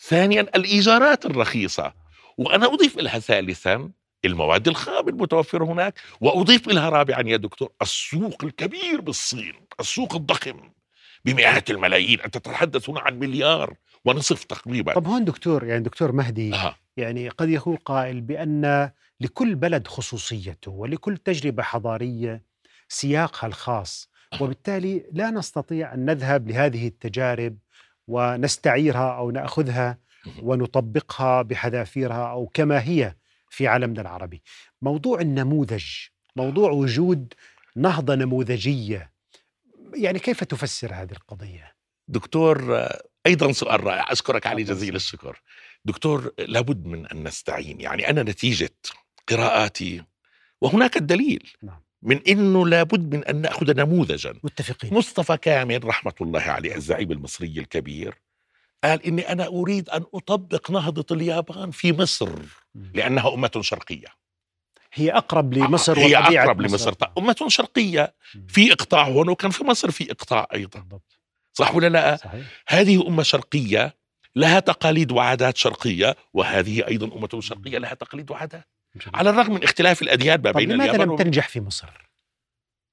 ثانيا الإيجارات الرخيصة. وأنا أضيف لها ثالثا المواد الخام المتوفرة هناك وأضيف لها رابعا يا دكتور السوق الكبير بالصين السوق الضخم بمئات الملايين أنت تتحدث هنا عن مليار ونصف تقريبا طب هون دكتور يعني دكتور مهدي آه. يعني قد يقول قائل بأن لكل بلد خصوصيته ولكل تجربة حضارية سياقها الخاص. وبالتالي لا نستطيع أن نذهب لهذه التجارب ونستعيرها أو نأخذها ونطبقها بحذافيرها أو كما هي في عالمنا العربي موضوع النموذج موضوع وجود نهضة نموذجية يعني كيف تفسر هذه القضية؟ دكتور أيضا سؤال رائع أشكرك عليه جزيل. الشكر دكتور لابد من أن نستعين يعني أنا نتيجة قراءاتي وهناك الدليل نعم. من إنه لابد من أن نأخذ نموذجا متفقين مصطفى كامل رحمة الله عليه الزعيم المصري الكبير قال إني أنا أريد أن أطبق نهضة اليابان في مصر مم. لأنها أمة شرقية. هي أقرب لمصر هي أقرب لمصر. أمة شرقية مم. في إقطاع هون وكان في مصر في أيضا. بالضبط. صح ولا لا؟ صحيح. هذه أمة شرقية لها تقاليد وعادات شرقية وهذه أيضا أمة شرقية لها تقاليد وعادات. جميل. على الرغم من اختلاف الأديان ما طب بين لماذا اليابان لم تنجح في مصر؟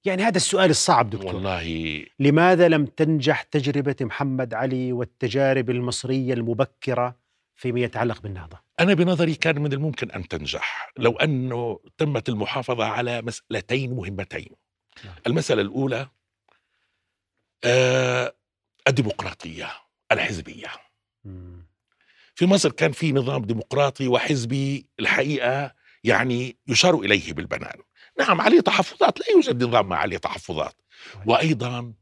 يعني هذا السؤال الصعب دكتور والله لماذا لم تنجح تجربة محمد علي والتجارب المصرية المبكرة فيما يتعلق بالنهضة؟ أنا بنظري كان من الممكن أن تنجح لو أنه تمت المحافظة على مسألتين مهمتين نعم. المسألة الأولى آه الديمقراطية الحزبية. في مصر كان في نظام ديمقراطي وحزبي الحقيقة يعني يشار إليه بالبنان نعم عليه تحفظات لا يوجد نظام ما عليه تحفظات صحيح. وأيضا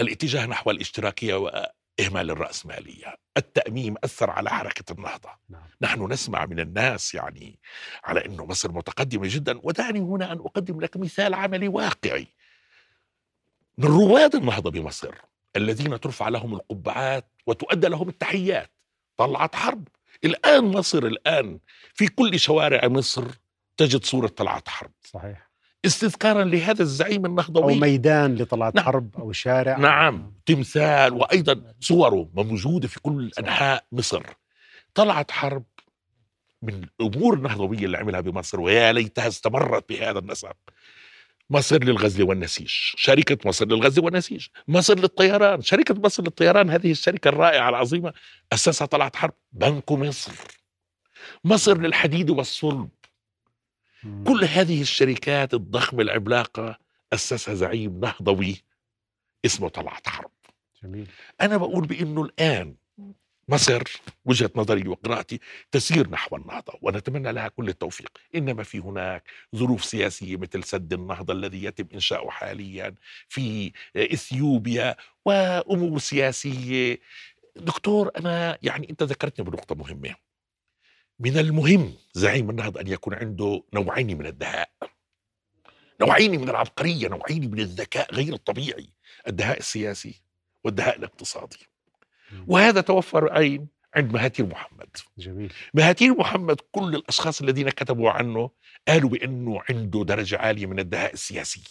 الاتجاه نحو الاشتراكية وإهمال الرأسمالية، التأميم أثر على حركة النهضة، نعم. نحن نسمع من الناس يعني على إنه مصر متقدمة جدا، ودعني هنا أن أقدم لك مثال عملي واقعي. من رواد النهضة بمصر الذين ترفع لهم القبعات وتؤدى لهم التحيات، طلعت حرب، الآن مصر الآن في كل شوارع مصر تجد صورة طلعت حرب، صحيح. استذكارا لهذا الزعيم أو النهضوي ميدان لطلعت نعم. حرب أو شارع. نعم. تمثال وأيضا صوره موجوده في كل أنحاء مصر. طلعت حرب من الأمور النهضويه اللي عملها بمصر ويا ليتها استمرت بهذا النسق. مصر للغزل والنسيج. شركة مصر للغزل والنسيج. مصر للطيران. شركة مصر للطيران هذه الشركة الرائعة العظيمة أسسها طلعت حرب. بنك مصر. مصر للحديد والصلب. كل هذه الشركات الضخمة العملاقة أسسها زعيم نهضوي اسمه طلعت حرب. جميل. أنا بقول بأنه الآن مصر وجهة نظري وقراءتي تسير نحو النهضة ونتمنى لها كل التوفيق. إنما في هناك ظروف سياسية مثل سد النهضة الذي يتم إنشاؤه حاليا في إثيوبيا وأمور سياسية. دكتور أنا يعني أنت ذكرتني بنقطة مهمة. من المهم زعيم النهضة أن يكون عنده نوعين من الدهاء. نوعين من العبقرية نوعين من الذكاء غير الطبيعي الدهاء السياسي والدهاء الاقتصادي. وهذا توفر أين؟ عند مهاتير محمد. جميل. مهاتير محمد كل الأشخاص الذين كتبوا عنه قالوا بأنه عنده درجة عالية من الدهاء السياسي.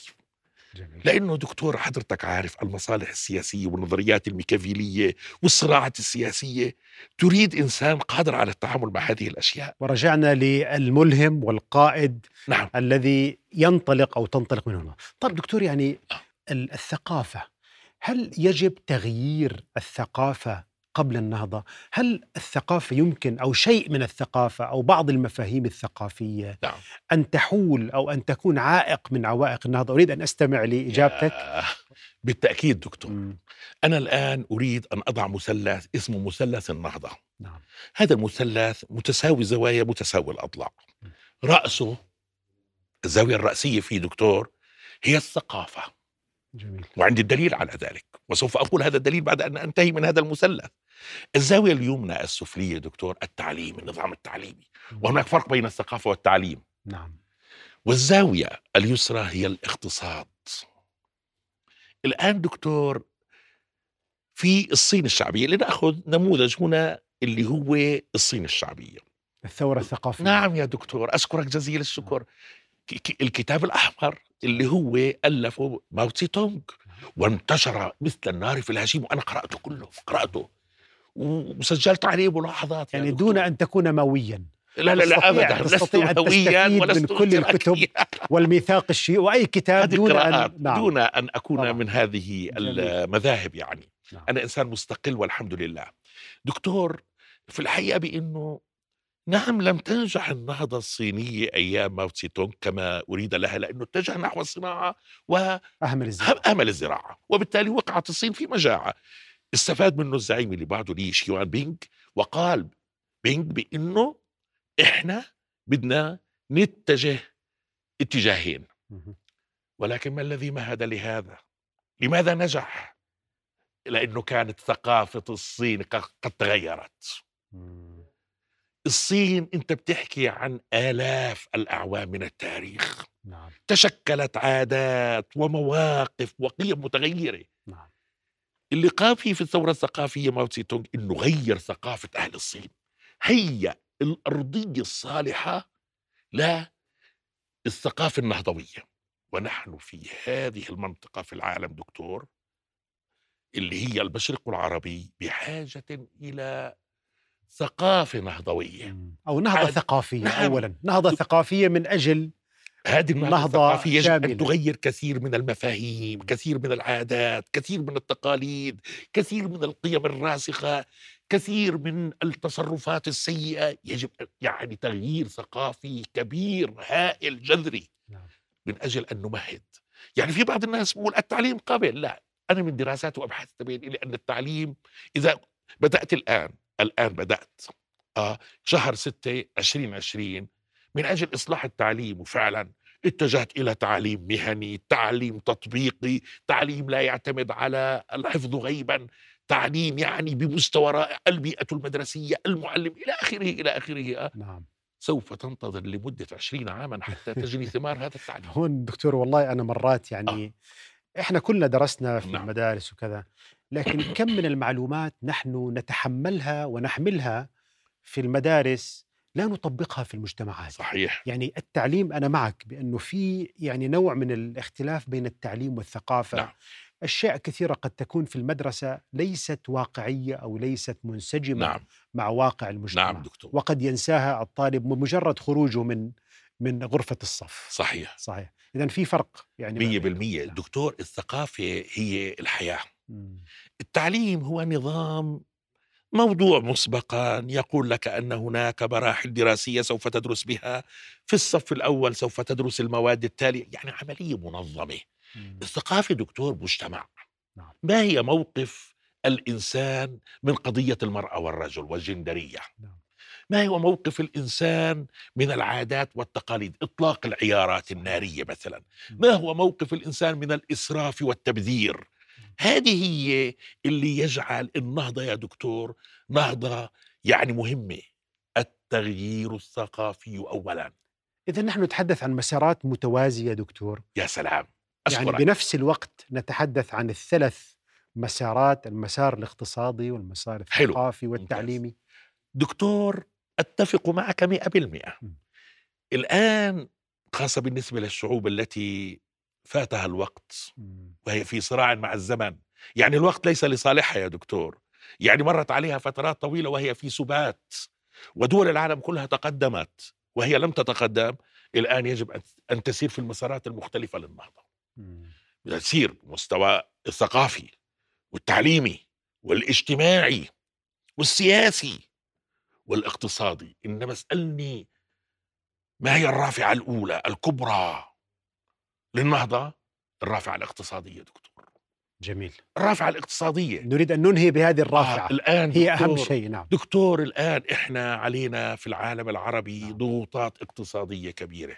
جميل. لأنه دكتور حضرتك عارف المصالح السياسية والنظريات الميكافيلية والصراعات السياسية تريد إنسان قادر على التعامل مع هذه الأشياء. ورجعنا للملهم والقائد نعم. الذي ينطلق أو تنطلق من هنا. طيب دكتور يعني ال- الثقافة هل يجب تغيير الثقافة قبل النهضة؟ هل الثقافة يمكن أو شيء من الثقافة أو بعض المفاهيم الثقافية نعم. أن تحول أو أن تكون عائق من عوائق النهضة؟ أريد أن أستمع لإجابتك. آه، بالتأكيد دكتور. مم. أنا الآن أريد أن أضع مثلث اسمه مثلث النهضة. نعم. هذا المثلث متساوي الزوايا متساوي الأضلاع رأسه الزاوية الرأسية فيه دكتور هي الثقافة. جميل. وعندي الدليل على ذلك. وسوف أقول هذا الدليل بعد أن أنتهي من هذا المثلث. الزاوية اليمنى السفلية دكتور التعليم النظام التعليمي وهناك فرق بين الثقافة والتعليم. نعم. والزاوية اليسرى هي الاقتصاد. الآن دكتور في الصين الشعبية لنأخذ نموذج هنا اللي هو الصين الشعبية. الثورة الثقافية. نعم يا دكتور أشكرك جزيل الشكر. ك- الكتاب الأحمر اللي هو ألفه ماو تسي تونغ وانتشر مثل النار في الهشيم وأنا قرأته كله قرأته. وسجلت عليه ملاحظات يعني دكتور. دون أن تكون مويا لا لا لا ابدا لست هويا ولست من كل الكتب. والميثاق الشيعي وأي كتاب دون ان نعم دون أن أكون طبعاً. من هذه. المذاهب يعني نعم. أنا إنسان مستقل والحمد لله دكتور في الحقيقة بإنه نعم لم تنجح النهضة الصينية أيام ماو تسي تونغ كما أريد لها لأنه اتجه نحو الصناعة أهمل الزراعة وأهمل الزراعة وبالتالي وقعت الصين في مجاعة استفاد منه الزعيم اللي بعده لي شيوان بينغ وقال بينغ بأنه إحنا بدنا نتجه اتجاهين. ولكن ما الذي مهد لهذا؟ لماذا نجح؟ لأنه كانت ثقافة الصين قد تغيرت. الصين أنت بتحكي عن آلاف الأعوام من التاريخ نعم تشكلت عادات ومواقف وقيم متغيرة نعم اللي قام فيه في الثورة الثقافية ماو تسي تونغ إنه غير ثقافة أهل الصين. هي الأرضية الصالحة للثقافة النهضوية. ونحن في هذه المنطقة في العالم دكتور اللي هي المشرق العربي بحاجة إلى ثقافة نهضوية. نهضة عاد- ثقافية نعم. اولا. نهضة ثقافية من أجل هذه النهضة نهضة الثقافية يجب شاملة. أن تغير كثير من المفاهيم كثير من العادات كثير من التقاليد كثير من القيم الراسخة كثير من التصرفات السيئة يجب يعني تغيير ثقافي كبير هائل جذري نعم. من أجل أن نمهد يعني في بعض الناس بيقول التعليم قابل لا أنا من دراسات وأبحاث تبين لي أن التعليم إذا بدأت الآن الآن بدأت آه شهر 6 2020 من أجل إصلاح التعليم وفعلا اتجهت إلى تعليم مهني تعليم تطبيقي تعليم لا يعتمد على الحفظ غيبا تعليم يعني بمستوى رائع البيئة المدرسية المعلم إلى آخره إلى آخره آه، نعم. سوف تنتظر لمدة عشرين عاما حتى تجني ثمار هذا التعليم. هون دكتور والله أنا مرات يعني إحنا كلنا درسنا في نعم. المدارس وكذا لكن كم من المعلومات نحن نتحملها ونحملها في المدارس لا نطبقها في المجتمعات صحيح. يعني التعليم أنا معك بأنه في يعني نوع من الاختلاف بين التعليم والثقافة. نعم. أشياء كثيرة قد تكون في المدرسة ليست واقعية أو ليست منسجمة نعم. مع واقع المجتمع. نعم دكتور. وقد ينساها الطالب بمجرد خروجه من من غرفة الصف. صحيح. صحيح. اذا في فرق يعني ما مية بين- بالمية. نعم. دكتور الثقافة هي الحياة. التعليم هو نظام موضوع مسبقا يقول لك أن هناك مراحل دراسية سوف تدرس بها. في الصف الأول سوف تدرس المواد التالية يعني عملية منظمة. مم. الثقافة دكتور مجتمع. نعم. ما هي موقف الإنسان من قضية المرأة والرجل والجندرية؟ نعم. ما هو موقف الإنسان من العادات والتقاليد؟ إطلاق العيارات النارية مثلا. ما هو موقف الإنسان من الإسراف والتبذير؟ هذه هي اللي يجعل النهضة يا دكتور نهضة يعني مهمة التغيير الثقافي اولا إذا نحن نتحدث عن مسارات متوازية دكتور يا سلام يعني أشكرك. بنفس الوقت نتحدث عن الثلاث مسارات المسار الاقتصادي والمسار حلو. الثقافي والتعليمي دكتور أتفق معك مئة بالمئة م. الآن خاصة بالنسبة للشعوب التي فاتها الوقت مم. وهي في صراع مع الزمن. يعني الوقت ليس لصالحها يا دكتور. يعني مرت عليها فترات طويلة وهي في سبات ودول العالم كلها تقدمت وهي لم تتقدم. الآن يجب أن- أن تسير في المسارات المختلفة للنهضة. مم. تسير بالمستوى الثقافي والتعليمي والاجتماعي والسياسي والاقتصادي. إنما اسألني ما هي الرافعة الأولى الكبرى؟ للنهضة الرافعة الاقتصادية دكتور. جميل. الرافعة الاقتصادية. نريد أن ننهي بهذه الرافعة. آه الآن هي أهم شيء نعم. دكتور الآن إحنا علينا في العالم العربي نعم. ضغوطات اقتصادية كبيرة.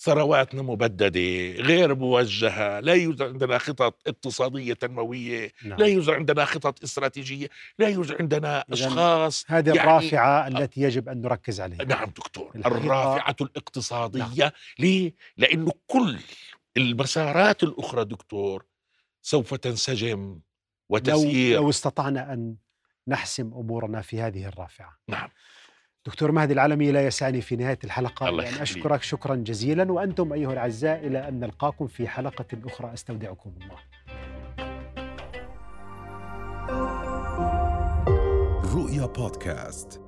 ثرواتنا مبددة غير موجهة لا يوجد عندنا خطط اقتصادية تنموية نعم. لا يوجد عندنا خطط استراتيجية لا يوجد عندنا أشخاص هذه يعني- الرافعة التي يجب أن نركز عليها. نعم دكتور الرافعة الاقتصادية ليه؟ لأنه كل المسارات الأخرى دكتور سوف تنسجم لو, وتسير. لو استطعنا أن نحسم أمورنا في هذه الرافعة. نعم. دكتور مهدي العالمي لا يسعني في نهاية الحلقة. الله لأن يخليك. أشكرك شكرا جزيلا وأنتم أيها الأعزاء إلى أن نلقاكم في حلقة أخرى. أستودعكم الله. رؤيا بودكاست.